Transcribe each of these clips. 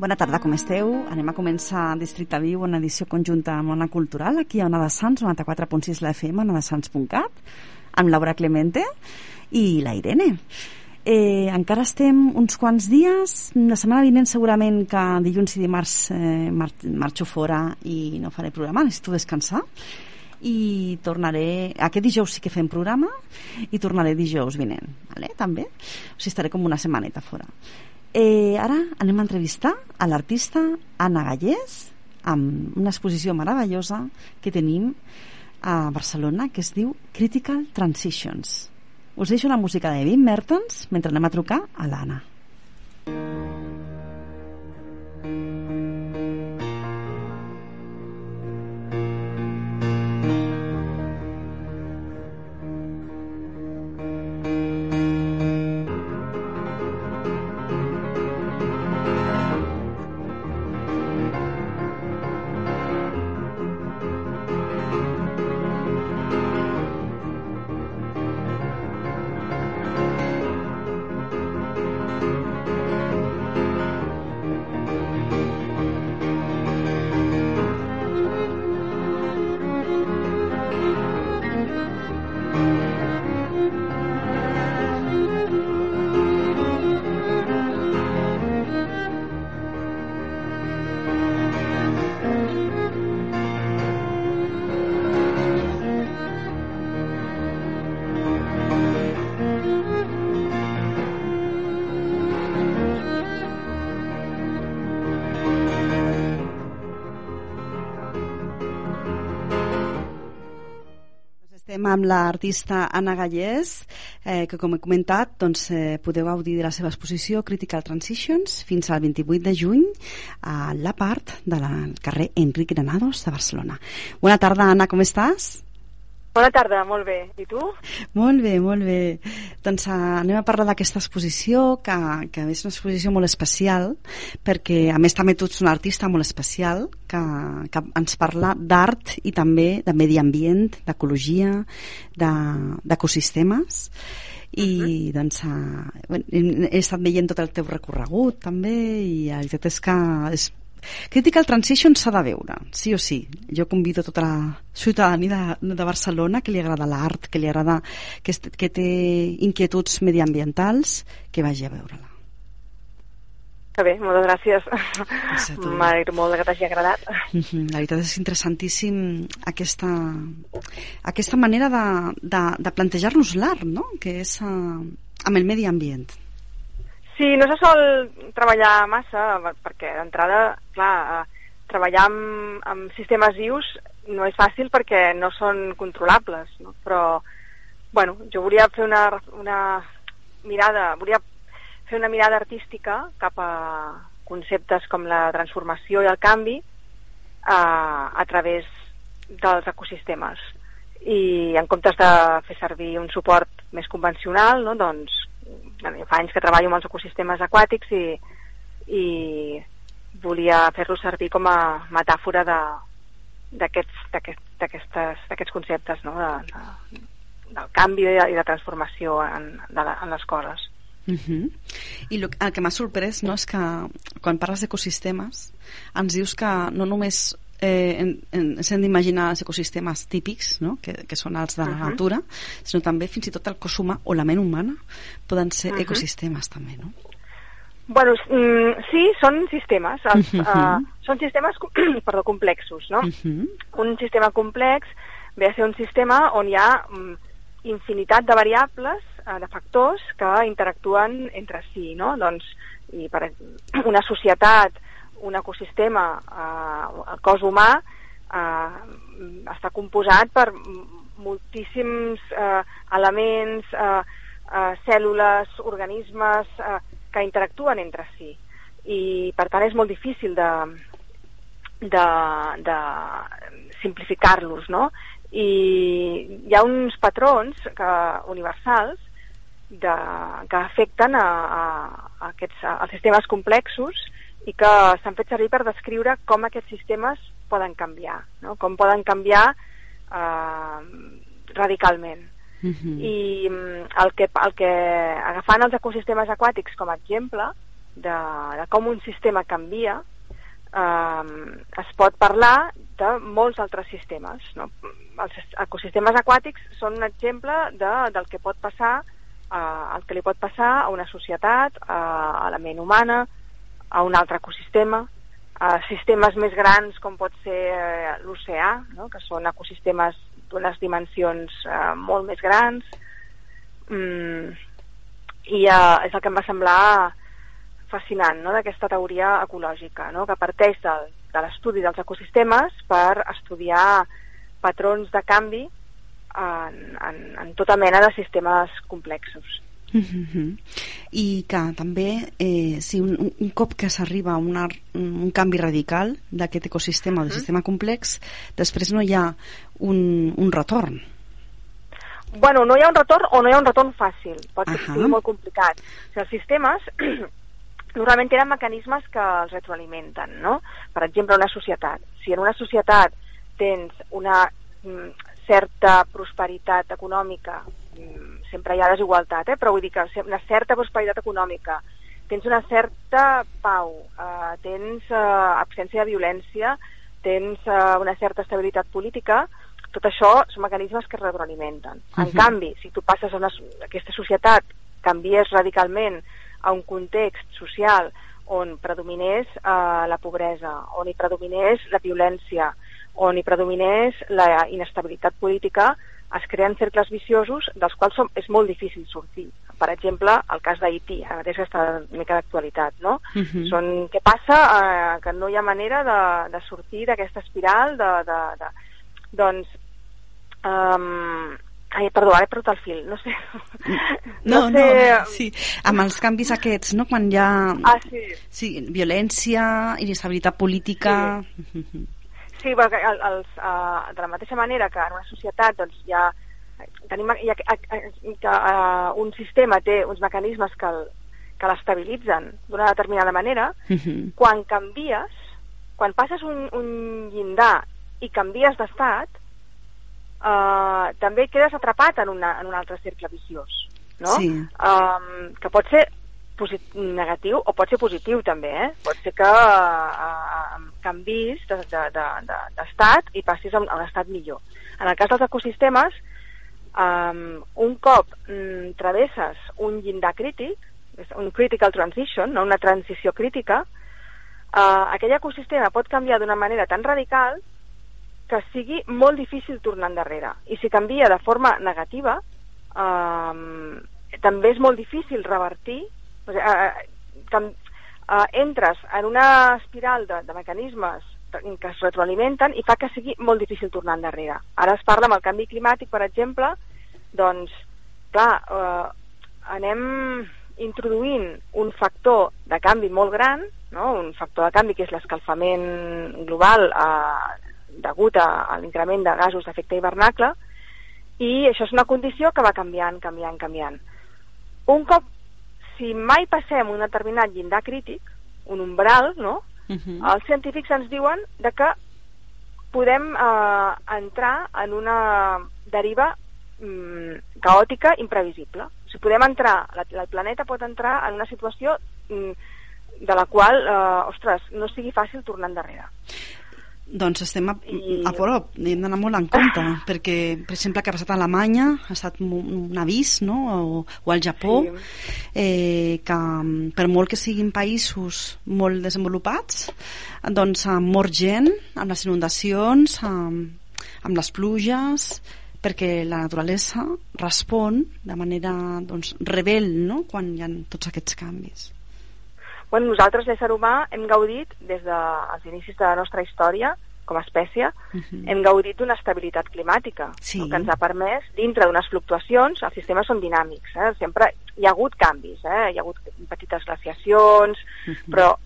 Bona tarda, com esteu? Anem a començar Districte Viu, una edició conjunta amb Ona Cultural, aquí a Ona de Sants, 94.6 la FM, onadesans.cat, amb Laura Clemente i la Irene. Eh, encara estem uns quants dies, la setmana vinent segurament que dilluns i dimarts eh, mar marxo fora i no faré programa, necessito descansar i tornaré, aquest dijous sí que fem programa i tornaré dijous vinent, vale? també, o sigui estaré com una setmaneta fora Eh, ara anem a entrevistar a l'artista Anna Gallés amb una exposició meravellosa que tenim a Barcelona que es diu Critical Transitions. Us deixo la música de Wim Mertens mentre anem a trucar a l'Anna. Amb l'artista Anna Gallés, eh, que com he comentat doncs, eh, podeu gaudir de la seva exposició Critical Transitions fins al 28 de juny a la part del carrer Enric Granados de Barcelona. Bona tarda, Anna, com estàs? Bona tarda, molt bé. I tu? Molt bé, molt bé. Doncs uh, anem a parlar d'aquesta exposició, que, que és una exposició molt especial, perquè a més també tu ets un artista molt especial, que, que ens parla d'art i també de medi ambient, d'ecologia, d'ecosistemes, i uh -huh. doncs uh, he estat veient tot el teu recorregut també i la veritat és que és Critical Transition s'ha de veure, sí o sí. Jo convido tota la ciutadania de, de Barcelona que li agrada l'art, que li agrada que, que té inquietuds mediambientals, que vagi a veure-la. Que bé, moltes gràcies. M'alegro molt que t'hagi agradat. La veritat és interessantíssim aquesta, aquesta manera de, de, de plantejar-nos l'art, no? que és uh, amb el medi ambient. Sí, no se sol treballar massa, perquè d'entrada, clar, eh, treballar amb, amb sistemes vius no és fàcil perquè no són controlables, no? però, bueno, jo volia fer una, una mirada, volia fer una mirada artística cap a conceptes com la transformació i el canvi a, eh, a través dels ecosistemes. I en comptes de fer servir un suport més convencional, no, doncs fa anys que treballo amb els ecosistemes aquàtics i, i volia fer-lo servir com a metàfora d'aquests aquest, conceptes, no? de, de, del canvi i de, de transformació en, de la, en les coses. Uh -huh. I lo, el que m'ha sorprès no, és que quan parles d'ecosistemes ens dius que no només eh, en, en, ens hem d'imaginar els ecosistemes típics, no? que, que són els de la uh -huh. natura, sinó també fins i tot el cos humà o la ment humana poden ser uh -huh. ecosistemes també, no? Bueno, mm, sí, són sistemes. Els, uh -huh. uh, són sistemes perdó, complexos, no? Uh -huh. Un sistema complex ve a ser un sistema on hi ha mm, infinitat de variables, uh, de factors que interactuen entre si, no? Doncs, i per una societat un ecosistema, eh, el cos humà, eh, està composat per moltíssims eh, elements, eh, eh, cèl·lules, organismes eh, que interactuen entre si. I, per tant, és molt difícil de, de, de simplificar-los, no? I hi ha uns patrons que, universals de, que afecten a, a, aquests, als sistemes complexos i que s'han fet servir per descriure com aquests sistemes poden canviar, no? com poden canviar eh, radicalment. Uh mhm. -huh. I mm, el que, el que, agafant els ecosistemes aquàtics com a exemple, de, de com un sistema canvia, eh, es pot parlar de molts altres sistemes. No? Els ecosistemes aquàtics són un exemple de, del que pot passar, eh, el que li pot passar a una societat, a, a la ment humana, a un altre ecosistema, a sistemes més grans com pot ser eh, l'oceà, no? que són ecosistemes d'unes dimensions eh, molt més grans. Mm, I eh, és el que em va semblar fascinant no? d'aquesta teoria ecològica, no? que parteix del, de l'estudi dels ecosistemes per estudiar patrons de canvi en, en, en tota mena de sistemes complexos. Mm -hmm. I que també, eh, si un, un cop que s'arriba a una, un canvi radical d'aquest ecosistema o de sistema complex, després no hi ha un, un retorn. Bueno, no hi ha un retorn o no hi ha un retorn fàcil. Pot ser uh -huh. molt complicat. O sigui, els sistemes normalment tenen mecanismes que els retroalimenten, no? Per exemple, una societat. Si en una societat tens una mm, certa prosperitat econòmica, mm, sempre hi ha desigualtat, eh? però vull dir que una certa prosperitat econòmica, tens una certa pau, eh, tens eh, absència de violència, tens eh, una certa estabilitat política, tot això són mecanismes que es retroalimenten. Uh -huh. En canvi, si tu passes a una, aquesta societat, canvies radicalment a un context social on predominés eh, la pobresa, on hi predominés la violència, on hi predominés la inestabilitat política, es creen cercles viciosos dels quals som, és molt difícil sortir. Per exemple, el cas d'Haití, ara mateix està una mica d'actualitat, no? Uh -huh. Són, què passa? Eh, que no hi ha manera de, de sortir d'aquesta espiral de, de, de... Doncs, um, Ai, perdó, ara he perdut el fil, no sé. No, no, sé... no sí. Amb els canvis aquests, no? Quan hi ha... Ah, sí. Sí, violència, inestabilitat política... Sí. Sí, perquè el, els, uh, de la mateixa manera que en una societat doncs, hi ha, tenim, hi ha, que uh, un sistema té uns mecanismes que, el, que l'estabilitzen d'una determinada manera, uh mhm. -huh. quan canvies, quan passes un, un llindar i canvies d'estat, uh, també quedes atrapat en, una, en un altre cercle viciós. No? Sí. Um, que pot ser negatiu o pot ser positiu també, eh? Pot ser que uh, canvis d'estat de, de, de, i passis a un, estat millor. En el cas dels ecosistemes, um, un cop um, travesses un llindar crític, un critical transition, no? una transició crítica, uh, aquell ecosistema pot canviar d'una manera tan radical que sigui molt difícil tornar endarrere. I si canvia de forma negativa, um, també és molt difícil revertir o sigui, eh, eh, entres en una espiral de, de mecanismes que es retroalimenten i fa que sigui molt difícil tornar endarrere. Ara es parla amb el canvi climàtic, per exemple, doncs, clar, eh, anem introduint un factor de canvi molt gran, no? un factor de canvi que és l'escalfament global eh, degut a, a l'increment de gasos d'efecte hivernacle, i això és una condició que va canviant, canviant, canviant. Un cop si mai passem un determinat llindar crític, un umbral, no? Uh mhm. -huh. Els científics ens diuen de que podem eh, entrar en una deriva mm, caòtica imprevisible. O sigui, podem entrar, la, el planeta pot entrar en una situació mm, de la qual, eh, ostres, no sigui fàcil tornar endarrere. Doncs estem a, a prop, hem d'anar molt en compte, perquè, per exemple, que ha passat a Alemanya, ha estat un avís, no?, o, o al Japó, sí. eh, que per molt que siguin països molt desenvolupats, doncs mor gent amb les inundacions, amb, amb les pluges, perquè la naturalesa respon de manera doncs, rebel no? quan hi ha tots aquests canvis. Bueno, nosaltres, l'ésser humà, hem gaudit des dels de, inicis de la nostra història com a espècie, uh mhm. -huh. hem gaudit d'una estabilitat climàtica, sí. no? que ens ha permès, dintre d'unes fluctuacions, els sistemes són dinàmics, eh? sempre hi ha hagut canvis, eh? hi ha hagut petites glaciacions, uh mhm. -huh. però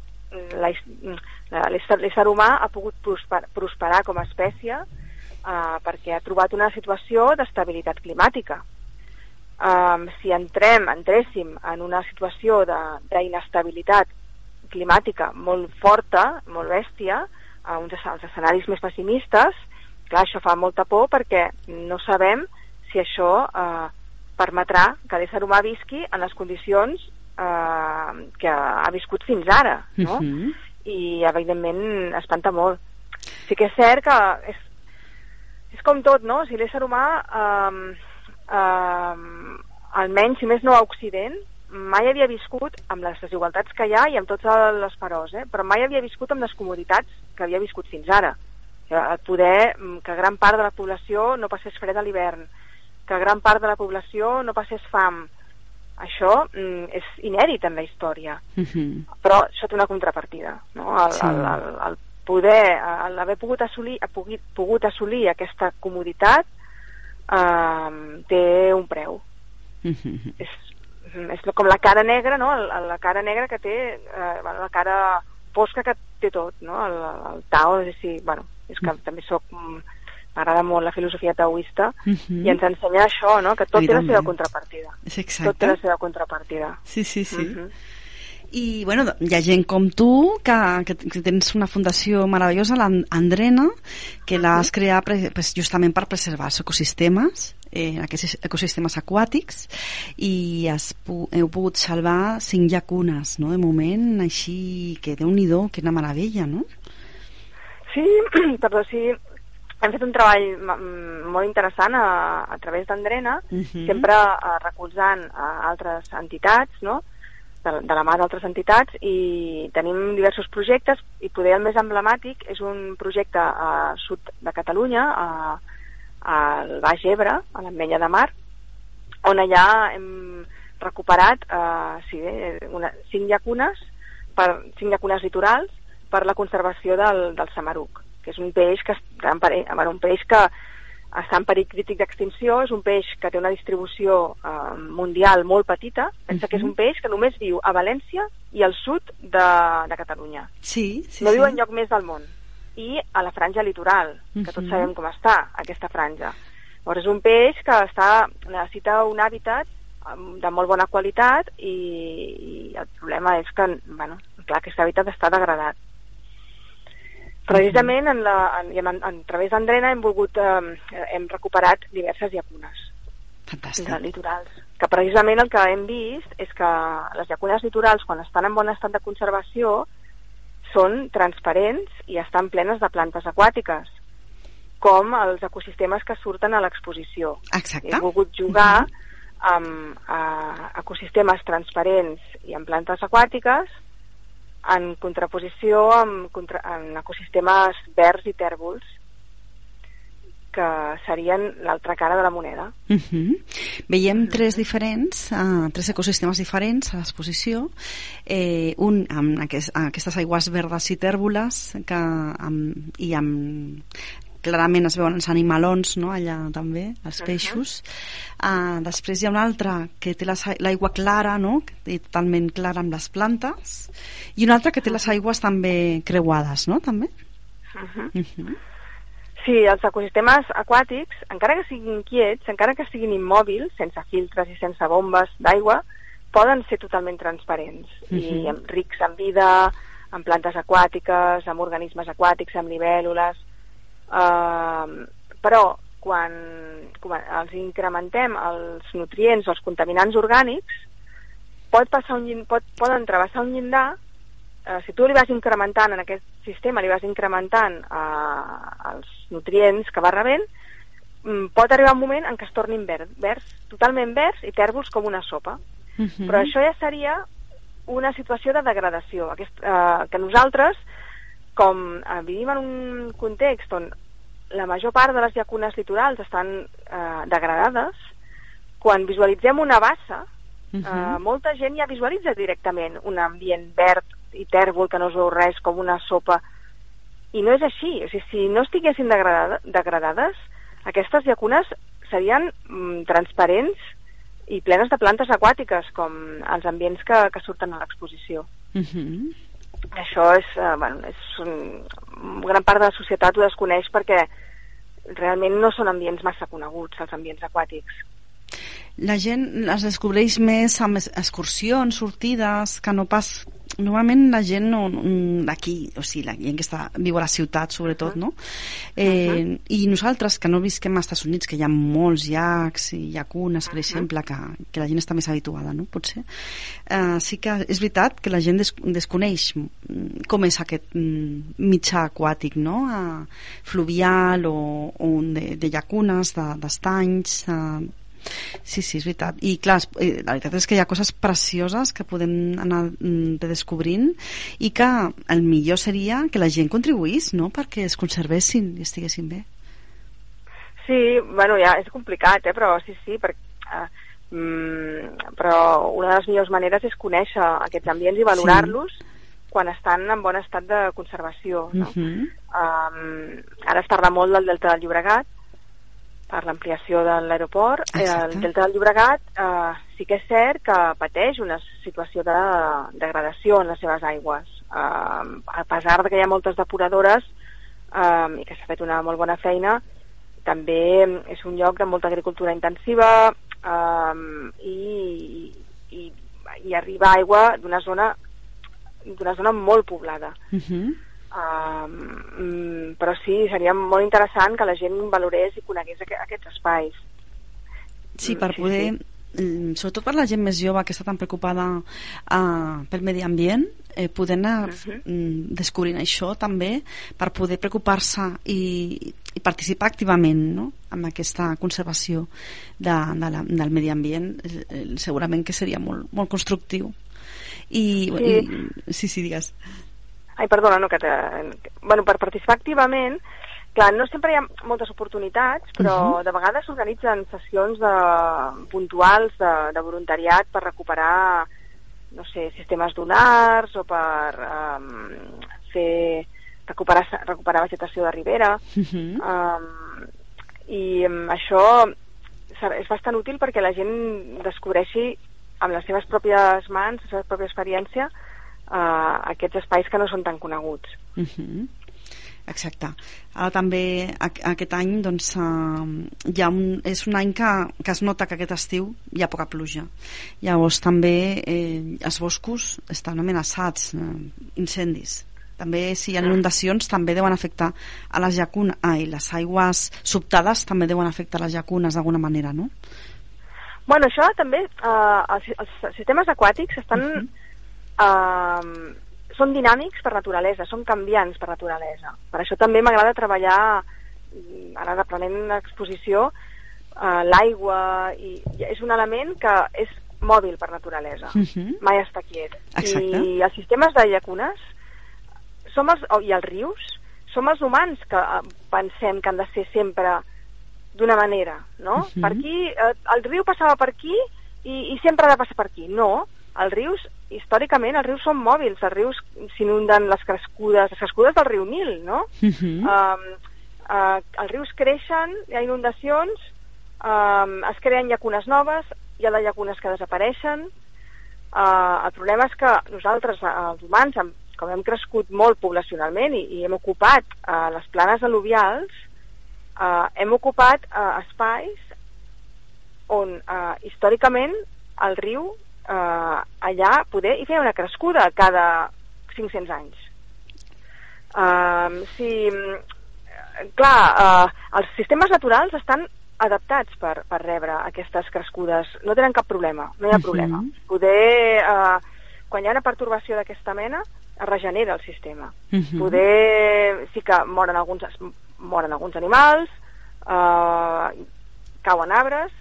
l'ésser humà ha pogut prosper, prosperar com a espècie eh, perquè ha trobat una situació d'estabilitat climàtica um, si entrem, entréssim en una situació d'inestabilitat climàtica molt forta, molt bèstia, a uns als escenaris més pessimistes, clar, això fa molta por perquè no sabem si això eh, permetrà que l'ésser humà visqui en les condicions eh, que ha viscut fins ara, no? Uh -huh. I, evidentment, espanta molt. Sí que és cert que és, és com tot, no? Si l'ésser humà, eh, eh, almenys, si més no a Occident, mai havia viscut amb les desigualtats que hi ha i amb tots les parors, eh? però mai havia viscut amb les comoditats que havia viscut fins ara. El poder mm, que gran part de la població no passés fred a l'hivern, que gran part de la població no passés fam. Això mm, és inèdit en la història, Uh -huh. però això té una contrapartida. No? El, Sí. el, el, el poder, l'haver pogut assolir, pogut, pogut assolir aquesta comoditat eh, té un preu. Uh -huh. És, és com la cara negra, no? El- La cara negra que té, eh, bueno, la cara fosca que té tot, no? El, el Tao, és dir, bueno, és que també soc... mm, M'agrada molt la filosofia taoista Uh -huh. i ens ensenya això, no? Que tot té la seva contrapartida. És Tot té la exacte. seva contrapartida. Sí, sí, sí. Mhm. I, bueno, hi ha gent com tu que, que, que tens una fundació meravellosa, l'Andrena, que l'has creat pre- pues, justament per preservar els ecosistemes, eh, aquests ecosistemes aquàtics, i has, heu pogut salvar cinc llacunes, no?, de moment, així que déu-n'hi-do, que una meravella, no? Sí, perdó, sí. Hem fet un treball molt interessant a, a través d'Andrena, Mhm. sempre uh, recolzant a altres entitats, no?, de, de la mà d'altres entitats, i tenim diversos projectes, i poder el més emblemàtic és un projecte a sud de Catalunya, a, al Baix Ebre, a l'Ametlla de Mar, on allà hem recuperat uh, sí, eh, una, cinc llacunes, per, cinc llacunes litorals per la conservació del, del samaruc, que és un peix que un peix que està en perill crític d'extinció, és un peix que té una distribució eh, mundial molt petita, pensa que és un peix que només viu a València i al sud de, de Catalunya. Sí, sí, no sí. viu enlloc més del món. I a la franja litoral, que tots Mhm. sabem com està, aquesta franja. Llavors és un peix que està, necessita un hàbitat de molt bona qualitat i, i el problema és que, bueno, clar, aquest hàbitat està degradat. Precisament en la, en, en, en, a través d'Andrena hem volgut, eh, hem recuperat diverses llacunes Fantàstic. de litorals. Que precisament el que hem vist és que les llacunes litorals, quan estan en bon estat de conservació, són transparents i estan plenes de plantes aquàtiques, com els ecosistemes que surten a l'exposició. Exacte. He volgut jugar amb eh, ecosistemes transparents i amb plantes aquàtiques en contraposició amb, contra, en ecosistemes verds i tèrbols que serien l'altra cara de la moneda. Uh -huh. Veiem tres diferents, uh, tres ecosistemes diferents a l'exposició. Eh, un amb aquest, aquestes aigües verdes i tèrboles que, amb, i amb clarament es veuen els animalons no? allà també, els Mhm. peixos uh, després hi ha un altre que té l'aigua clara no? té totalment clara amb les plantes i un altre que té les aigües també creuades no? també Uh -huh. uh -huh. Sí, els ecosistemes aquàtics, encara que siguin quiets, encara que siguin immòbils, sense filtres i sense bombes d'aigua, poden ser totalment transparents Mhm. i amb, rics en vida, amb plantes aquàtiques, amb organismes aquàtics, amb libèl·lules... Uh, però quan, quan els incrementem els nutrients o els contaminants orgànics, pot passar un, pot, poden travessar un llindar eh, si tu li vas incrementant en aquest sistema, li vas incrementant eh, els nutrients que va rebent, mm, pot arribar un moment en què es tornin verds, verds totalment verds i tèrbols com una sopa. Uh -huh. Però això ja seria una situació de degradació, aquest, eh, que nosaltres, com eh, vivim en un context on la major part de les llacunes litorals estan eh, degradades, quan visualitzem una bassa, Uh Uh, -huh. molta gent ja visualitza directament un ambient verd i tèrbol que no es veu res com una sopa i no és així, o sigui, si no estiguessin degradada, degradades aquestes llacunes serien mm, transparents i plenes de plantes aquàtiques com els ambients que, que surten a l'exposició Uh -huh. Això és, eh, bueno, és un, gran part de la societat ho desconeix perquè realment no són ambients massa coneguts els ambients aquàtics. La gent les descobreix més amb es- excursions, sortides, que no pas normalment la gent no, d'aquí, o sigui, la gent que està, viu a la ciutat, sobretot, no? Eh, uh -huh. I nosaltres, que no visquem als Estats Units, que hi ha molts llacs i llacunes, per uh -huh. exemple, que, que la gent està més habituada, no? Potser. Eh, sí que és veritat que la gent des, desconeix com és aquest mitjà aquàtic, no? Eh, fluvial o, o de, de llacunes, d'estanys, de, Sí, sí, és veritat. I clar, eh, la veritat és que hi ha coses precioses que podem anar mm, descobrint i que el millor seria que la gent contribuís, no?, perquè es conservessin i estiguessin bé. Sí, bueno, ja és complicat, eh, però sí, sí, perquè... Uh, mm, però una de les millors maneres és conèixer aquests ambients i valorar-los sí. quan estan en bon estat de conservació. No? Uh -huh. um, ara es parla molt del Delta del Llobregat, per l'ampliació de l'aeroport. Eh, el Delta del Llobregat eh, sí que és cert que pateix una situació de degradació en les seves aigües. Eh, a pesar de que hi ha moltes depuradores eh, i que s'ha fet una molt bona feina, també és un lloc de molta agricultura intensiva eh, i, i, i arriba aigua d'una zona d'una zona molt poblada. Uh mhm. -huh Uh, però sí, seria molt interessant que la gent valorés i conegués aqu aquests espais. Sí, per poder, sí, sí. sobretot per la gent més jove que està tan preocupada uh, pel medi ambient, eh, poder anar uh -huh. descobrint això també per poder preocupar-se i, i participar activament no? en aquesta conservació de, de la, del medi ambient eh, segurament que seria molt, molt constructiu i sí, i, sí, sí digues Ai, perdona, no, que, te, bueno, per participar activament, clar, no sempre hi ha moltes oportunitats, però uh -huh. de vegades s'organitzen sessions de, puntuals de, de voluntariat per recuperar, no sé, sistemes dunars o per um, fer recuperar, recuperar vegetació de ribera. Uh -huh. um, I um, això és bastant útil perquè la gent descobreixi amb les seves pròpies mans, la seva pròpia experiència, uh, aquests espais que no són tan coneguts. Uh mhm. -huh. Exacte. Ara també aquest any doncs, uh, hi ha un, és un any que, que es nota que aquest estiu hi ha poca pluja. Llavors també eh, els boscos estan amenaçats, eh, incendis. També si hi ha inundacions també deuen afectar a les llacunes, ai, les aigües sobtades també deuen afectar les llacunes d'alguna manera, no? Bueno, això també, eh, els, els sistemes aquàtics estan uh -huh eh, són dinàmics per naturalesa, són canviants per naturalesa. Per això també m'agrada treballar, mm, ara reprenent l'exposició, eh, l'aigua, i, és un element que és mòbil per naturalesa, uh mhm. -huh. mai està quiet. Exacte. I els sistemes de llacunes som els, i els rius som els humans que eh, pensem que han de ser sempre d'una manera, no? Uh mhm. -huh. Per aquí, eh, el riu passava per aquí i, i sempre ha de passar per aquí. No, els rius, històricament, els rius són mòbils, els rius s'inunden les crescudes, les crescudes del riu Nil, no? Uh -huh. um, uh, els rius creixen, hi ha inundacions, um, es creen llacunes noves, hi ha les llacunes que desapareixen. Uh, el problema és que nosaltres, els humans, com hem crescut molt poblacionalment i, i hem ocupat uh, les planes al·luvials, uh, hem ocupat uh, espais on uh, històricament el riu eh, allà poder hi fer una crescuda cada 500 anys. Uh, si, clar, uh, els sistemes naturals estan adaptats per, per rebre aquestes crescudes. No tenen cap problema, no hi ha problema. Uh -huh. Poder, uh, quan hi ha una pertorbació d'aquesta mena, es regenera el sistema. Uh -huh. Poder, sí que moren alguns, moren alguns animals, uh, cauen arbres,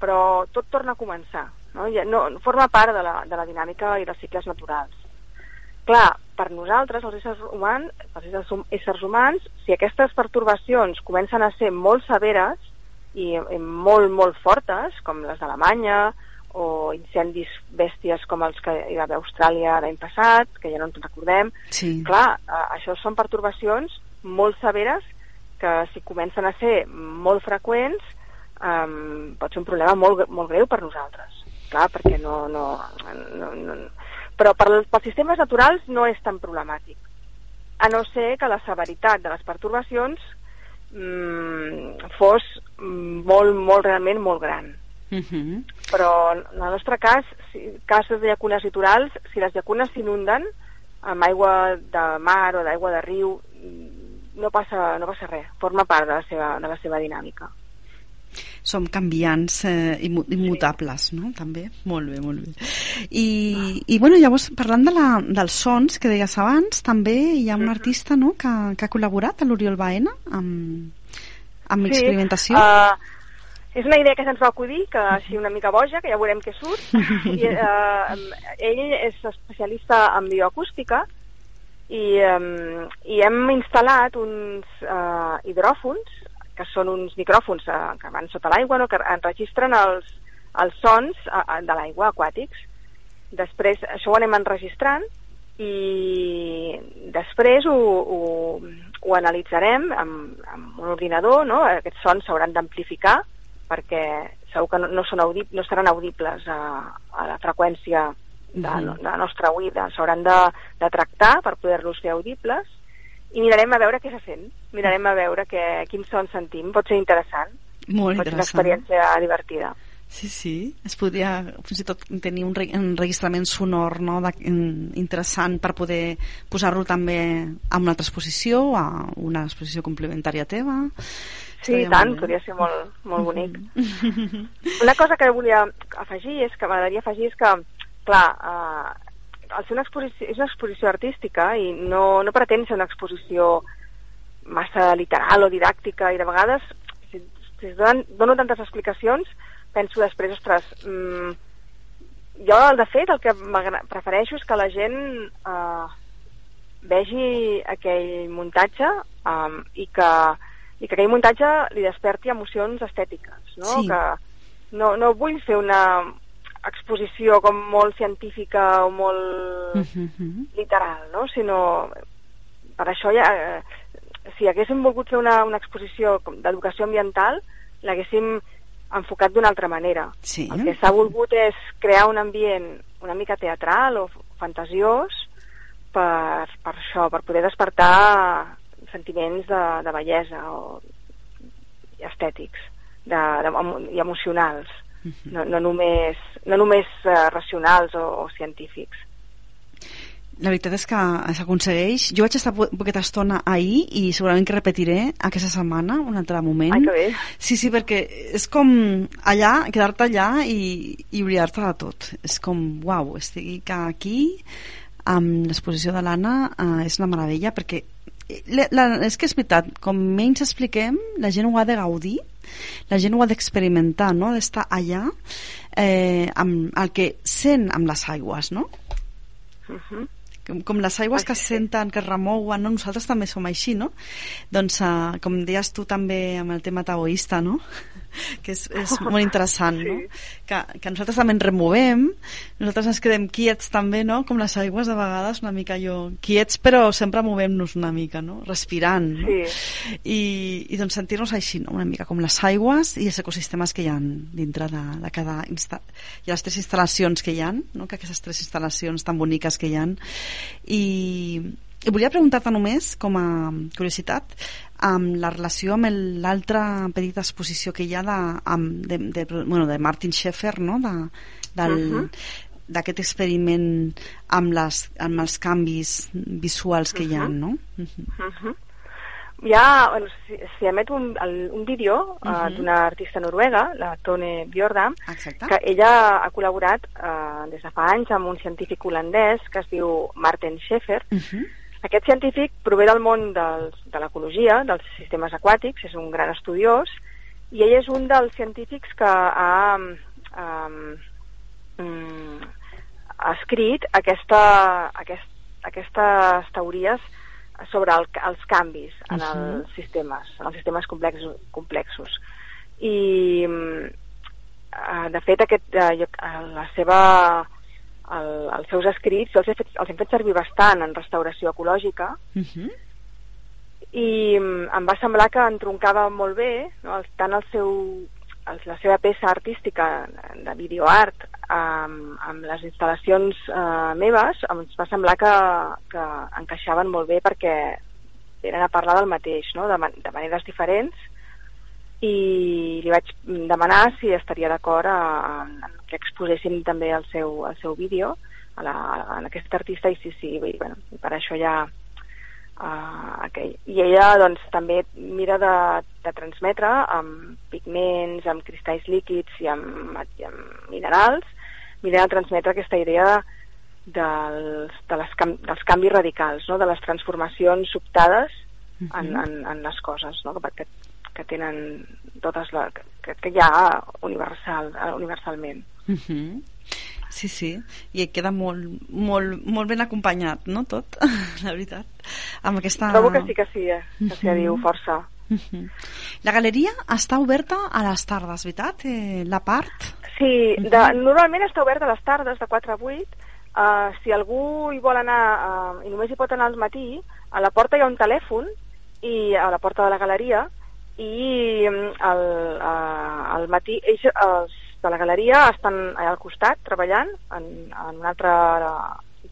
però tot torna a començar. No? Ja, no, forma part de la, de la dinàmica i dels cicles naturals. Clar, per nosaltres, els éssers humans, els éssers, éssers humans, si aquestes pertorbacions comencen a ser molt severes i, i molt, molt fortes, com les d'Alemanya, o incendis bèsties com els que hi va haver a Austràlia l'any passat, que ja no ens recordem, sí. clar, això són pertorbacions molt severes que si comencen a ser molt freqüents eh, pot ser un problema molt, molt greu per nosaltres clar, perquè no... no, no, no però per, pels sistemes naturals no és tan problemàtic, a no ser que la severitat de les pertorbacions mmm, fos molt, molt, realment molt gran. Uh -huh. Però en el nostre cas, si, casos de llacunes litorals, si les llacunes s'inunden amb aigua de mar o d'aigua de riu, no passa, no passa res, forma part de la seva, de la seva dinàmica som canviants eh, immutables, no? També. Molt bé, molt bé. I, ah. i bueno, llavors, parlant de la, dels sons que deies abans, també hi ha un artista no, que, que ha col·laborat, l'Oriol Baena, amb, amb sí, experimentació. Uh, és una idea que se'ns va acudir, que així una mica boja, que ja veurem què surt. I, uh, ell és especialista en bioacústica i, um, i hem instal·lat uns uh, hidròfons que són uns micròfons eh, que van sota l'aigua, no? que enregistren els, els sons eh, de l'aigua aquàtics. Després això ho anem enregistrant i després ho, ho, ho analitzarem amb, amb un ordinador, no? aquests sons s'hauran d'amplificar perquè segur que no, no, són audib no seran audibles a, a la freqüència de, de la nostra oïda, s'hauran de, de tractar per poder-los fer audibles i mirarem a veure què se sent, mirarem a veure que, quins sons sentim, pot ser interessant, Molt pot ser una experiència divertida. Sí, sí, es podria fins i tot tenir un, re un registrament sonor no, de, interessant per poder posar-lo també a una altra exposició, a una exposició complementària teva. Sí, i tant, podria ser molt, molt bonic. Una cosa que volia afegir és que m'agradaria afegir és que, clar, eh, al ser una exposició, és una exposició artística i no, no pretén ser una exposició massa literal o didàctica i de vegades si, si es donen, dono tantes explicacions penso després, ostres, mmm, jo de fet el que prefereixo és que la gent eh, vegi aquell muntatge eh, i, que, i que aquell muntatge li desperti emocions estètiques, no? Sí. Que no, no vull fer una, exposició com molt científica o molt uh -huh. literal, no? sinó per això ja, eh, si haguéssim volgut fer una, una exposició d'educació ambiental l'haguéssim enfocat d'una altra manera. Sí. El que s'ha volgut és crear un ambient una mica teatral o fantasiós per, per això, per poder despertar sentiments de, de bellesa o estètics de, de, i emocionals no, no només, no només uh, racionals o, o científics. La veritat és que s'aconsegueix. Jo vaig estar poqueta estona ahir i segurament que repetiré aquesta setmana, un altre moment. Ai, que bé. Sí, sí, perquè és com allà, quedar-te allà i, i oblidar-te de tot. És com, uau, estic aquí amb l'exposició de l'Anna eh, és una meravella perquè la, la, és que és veritat, com menys expliquem, la gent ho ha de gaudir, la gent ho ha d'experimentar, no? d'estar allà eh, amb el que sent amb les aigües, no? Uh -huh. Com, com les aigües que senten, que es remouen, no? nosaltres també som així, no? Doncs, uh, com deies tu també amb el tema taoista, no? Que és, és molt interessant, sí. no? Que, que nosaltres també ens removem, nosaltres ens quedem quiets també, no? Com les aigües de vegades, una mica jo, quiets però sempre movem-nos una mica, no? Respirant, no? Sí. I, i doncs sentir-nos així, no? Una mica com les aigües i els ecosistemes que hi ha dintre de, de cada... Insta... Hi ha les tres instal·lacions que hi ha, no? Que aquestes tres instal·lacions tan boniques que hi ha i, i volia preguntar-te només, com a curiositat, amb la relació amb l'altra petita exposició que hi ha de, amb, de, de, bueno, de Martin Schaeffer, no? de, del, uh -huh d'aquest experiment amb, les, amb els canvis visuals que uh -huh. hi ha, no? Uh -huh. Uh -huh. Hi ha, bueno, s'hi emet un, el, un vídeo uh -huh. uh, d'una artista noruega, la Tone Bjordam, Exacte. que ella ha col·laborat uh, des de fa anys amb un científic holandès que es diu Martin Schaeffer, uh -huh aquest científic prové del món dels, de l'ecologia, dels sistemes aquàtics, és un gran estudiós, i ell és un dels científics que ha, um, um, ha escrit aquesta, aquest, aquestes teories sobre el, els canvis en uh -huh. els sistemes, en els sistemes complexos. complexos. I, uh, de fet, aquest, uh, la seva el, els seus escrits els he, fet, els hem fet servir bastant en restauració ecològica uh mhm. -huh. i mm, em va semblar que entroncava molt bé no, tant el seu, el, la seva peça artística de videoart amb, amb les instal·lacions eh, meves ens va semblar que, que encaixaven molt bé perquè eren a parlar del mateix, no? de, man de maneres diferents i li vaig demanar si estaria d'acord que exposessin també el seu, el seu vídeo a, la, a aquest artista i sí, sí, i, bueno, per això ja uh, aquell. i ella doncs també mira de, de transmetre amb pigments, amb cristalls líquids i amb, i amb minerals mira de transmetre aquesta idea dels, de les, dels canvis radicals, no? de les transformacions sobtades uh -huh. en, en, en les coses no? que, que tenen totes la, que, que hi ha universal, universalment. Uh -huh. Sí, sí, i queda molt, molt, molt ben acompanyat, no, tot, la veritat. Amb aquesta... Trobo que sí que sí, eh? que s'hi diu força. Uh -huh. La galeria està oberta a les tardes, veritat? Eh, la part? Sí, de, uh -huh. normalment està oberta a les tardes, de 4 a 8. Uh, si algú hi vol anar uh, i només hi pot anar al matí, a la porta hi ha un telèfon i a la porta de la galeria i al, uh, al matí ells, els de la galeria estan allà al costat treballant en, en un altre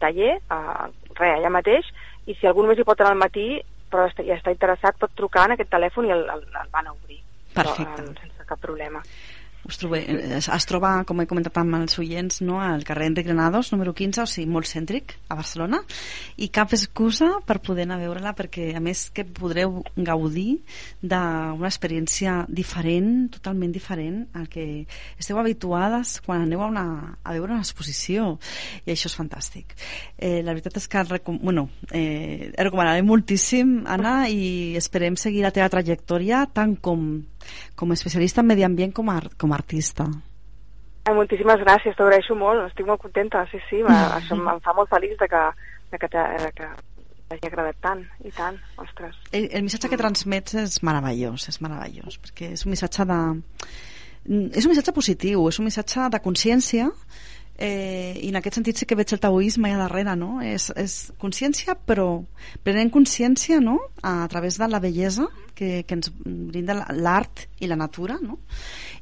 taller, uh, res, allà mateix, i si algú només hi pot anar al matí però està, ja està interessat pot trucar en aquest telèfon i el, el, el van a obrir. Perfecte. Però, uh, sense cap problema. Us trobe, es, troba, com he comentat amb els oients, no, al carrer Enric Granados, número 15, o sigui, molt cèntric, a Barcelona, i cap excusa per poder anar a veure-la, perquè a més que podreu gaudir d'una experiència diferent, totalment diferent al que esteu habituades quan aneu a, una, a veure una exposició, i això és fantàstic. Eh, la veritat és que recom bueno, eh, recomanaré moltíssim anar i esperem seguir la teva trajectòria tant com com a especialista en medi ambient com a, com a artista. Ai, moltíssimes gràcies, t'agraeixo molt, estic molt contenta, sí, sí, mm. això em fa molt feliç de que, de que, de que t'hagi agradat tant, i tant, ostres. El, el missatge que transmets és meravellós, és meravellós, perquè és un missatge de... És un missatge positiu, és un missatge de consciència, eh, i en aquest sentit sí que veig el taoisme allà darrere, no? És, és consciència, però prenent consciència, no?, a, través de la bellesa que, que ens brinda l'art i la natura, no?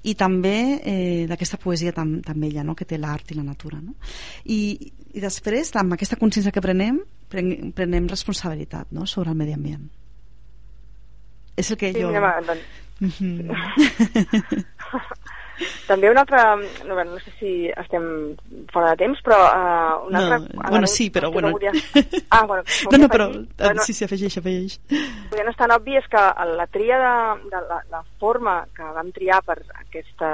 i també eh, d'aquesta poesia tan, tan bella no? que té l'art i la natura. No? I, I després, amb aquesta consciència que prenem, prenem, prenem responsabilitat no? sobre el medi ambient. És el que sí, jo... Doncs... Mm -hmm. També una altra... No, bueno, no sé si estem fora de temps, però uh, una no, altra... Bueno, sí, però bueno... Volia... Ah, bueno, no, no, però bueno, sí, sí, afegeix, afegeix. Que no és tan obvi és que la tria de, de la, la forma que vam triar per aquesta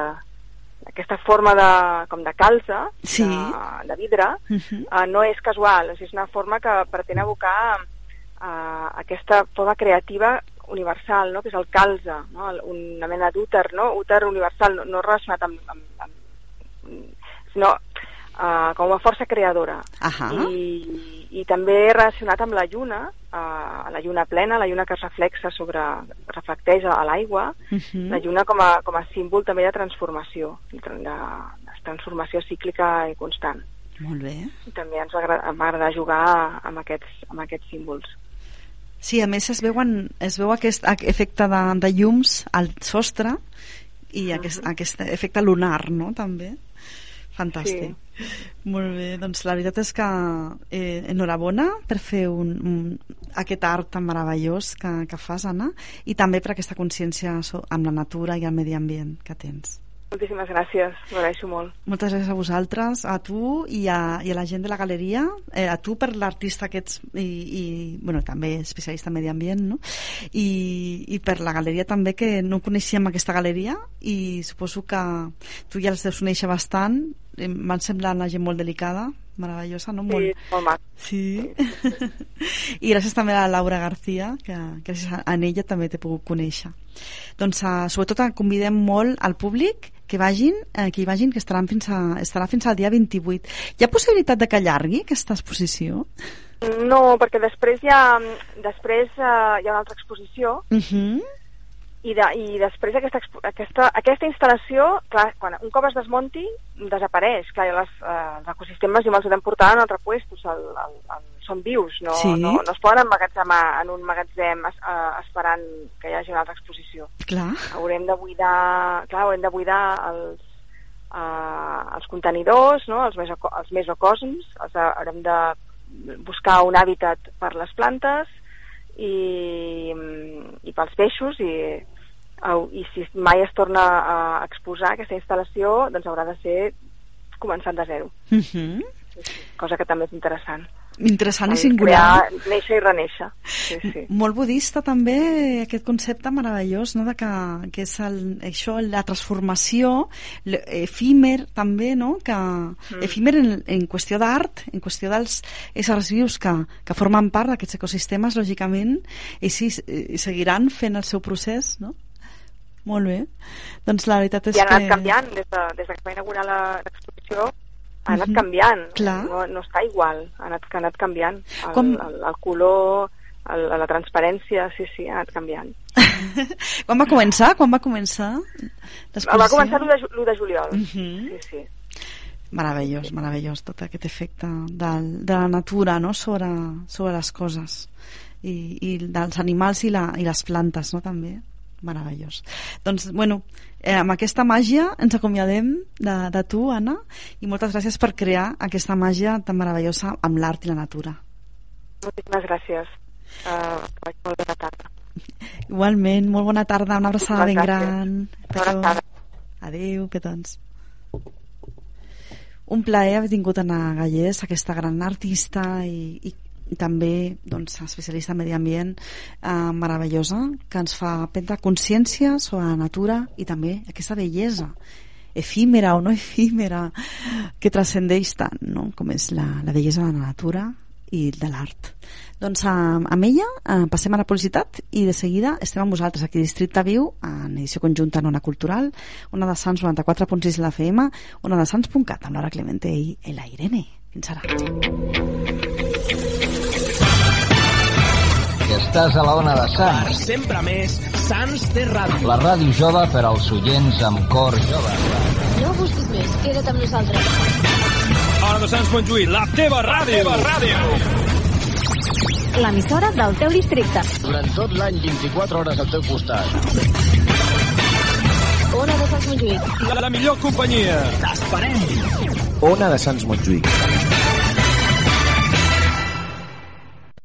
aquesta forma de, com de calza, sí. de, de vidre, uh -huh. uh, no és casual, és una forma que pretén evocar uh, aquesta forma creativa universal, no? que és el calze, no? una mena d'úter, no? úter universal, no, no relacionat amb, amb, amb sinó uh, com una força creadora. Uh -huh. I, I també relacionat amb la lluna, uh, la lluna plena, la lluna que es reflexa sobre, reflecteix a l'aigua, uh -huh. la lluna com a, com a símbol també de transformació, de, de transformació cíclica i constant. Molt bé. I també ens va agradar jugar amb aquests, amb aquests símbols. Sí, a més es, veuen, es veu aquest efecte de, de llums al sostre i uh -huh. aquest, aquest efecte lunar, no?, també. Fantàstic. Sí. Molt bé, doncs la veritat és que eh, enhorabona per fer un, un, aquest art tan meravellós que, que fas, Anna, i també per aquesta consciència amb la natura i el medi ambient que tens. Moltíssimes gràcies, ho agraeixo molt. Moltes gràcies a vosaltres, a tu i a, i a la gent de la galeria, eh, a tu per l'artista que ets i, i bueno, també especialista en medi ambient, no? I, i per la galeria també, que no coneixíem aquesta galeria i suposo que tu ja els deus conèixer bastant, m'han semblat una gent molt delicada, meravellosa, no? Molt... Sí, molt maco. Sí. I gràcies també a la Laura García, que gràcies a ella també t'he pogut conèixer. Doncs uh, sobretot convidem molt al públic que vagin, eh, que hi vagin, que estaran fins a, estarà fins al dia 28. Hi ha possibilitat de que allargui aquesta exposició? No, perquè després hi ha, després, uh, hi ha una altra exposició uh -huh i, de, i després aquesta, aquesta, aquesta instal·lació, clar, quan un cop es desmonti, desapareix. Clar, les, eh, els ecosistemes i els podem portar en altre puestos, el, el, el, són vius, no, sí. no, no es poden emmagatzemar en un magatzem es, uh, esperant que hi hagi una altra exposició. Clar. Haurem de buidar, clar, haurem de buidar els, uh, els contenidors, no? els, meso, els mesocosms, els, haurem de buscar un hàbitat per les plantes i, i pels peixos i, i si mai es torna a exposar aquesta instal·lació, doncs haurà de ser començant de zero. Uh -huh. Cosa que també és interessant. Interessant i singular. Crear, néixer i reneixer. Sí, sí. Molt budista també, aquest concepte meravellós, no? de que, que és el, això, la transformació, efímer també, no? que, mm. efímer en, en qüestió d'art, en qüestió dels éssers vius que, que formen part d'aquests ecosistemes, lògicament, i sí, seguiran fent el seu procés, no? Molt bé. Doncs la veritat és I ha anat que... canviant, des, de, des de que va inaugurar l'exposició, ha anat canviant, Clar. no, no està igual, ha anat, ha anat canviant. El, Com- el, el color, el, la transparència, sí, sí, ha anat canviant. Quan va començar? Quan va començar? Va començar l'1 de, ju- l'1 de juliol, Mhm. sí, sí. Meravellós, meravellós, tot aquest efecte del, de la natura no? sobre, sobre les coses i, i dels animals i, la, i les plantes no? també meravellós doncs bueno, eh, amb aquesta màgia ens acomiadem de, de tu Anna i moltes gràcies per crear aquesta màgia tan meravellosa amb l'art i la natura Moltíssimes gràcies. Uh, molt bé la tarda. igualment, molt bona tarda una abraçada ben gran Una abraçada. Adéu, petons. Un plaer haver tingut Anna Gallés, aquesta gran artista i, i també doncs, especialista en medi ambient eh, meravellosa, que ens fa prendre consciència sobre la natura i també aquesta bellesa efímera o no efímera que transcendeix tant no? com és la, la bellesa de la natura i de l'art. Doncs amb, amb ella eh, passem a la publicitat i de seguida estem amb vosaltres aquí a Districte Viu en edició conjunta en Ona Cultural, Ona de Sants 94.6 de la FM, Ona de Sants.cat amb Laura Clemente i la Irene. Fins ara. Estàs a la ona de Per Sants. sempre més, Sants té ràdio. La ràdio jove per als oients amb cor jove. No busquis més, queda't amb nosaltres. Ona de Sants Montjuïc, la teva ràdio. La teva ràdio. L'emissora del teu districte. Durant tot l'any, 24 hores al teu costat. Ona de Sants Montjuïc. La, la millor companyia. T'esperem. Ona de Sants Montjuïc.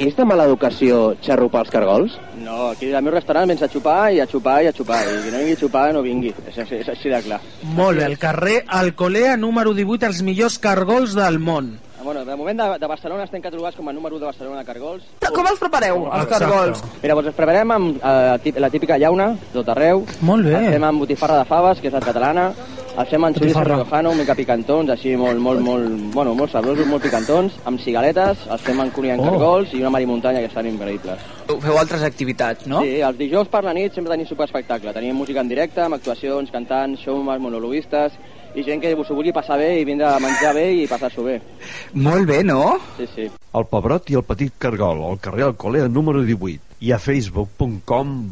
És de mala educació xarrupar els cargols? No, aquí al meu restaurant vens a xupar i a xupar i a xupar. I qui no vingui a xupar no vingui. És, és, és així de clar. Molt bé, el carrer Alcolea número 18, els millors cargols del món. Ah, Bueno, de moment de, de Barcelona estem catalogats com a número 1 de Barcelona de cargols. Com els prepareu, els Exacte. cargols? Mira, doncs els preparem amb eh, la típica llauna, tot arreu. Molt bé. Els fem amb botifarra de faves, que és la catalana. Els fem amb xoriços riojano, mica picantons, així molt, molt, molt, bueno, molt sabrosos, molt picantons, amb cigaletes, els fem amb cunyant Oh. cargols i una marimuntanya que estan increïbles. Feu altres activitats, no? Sí, els dijous per la nit sempre tenim superespectacle. Tenim música en directe, amb actuacions, cantants, showmans, monologuistes, i gent que s'ho vulgui passar bé i vindre a menjar bé i passar-s'ho bé. Molt bé, no? Sí, sí. El Pebrot i el Petit Cargol, al carrer Alcolea número 18 i a facebook.com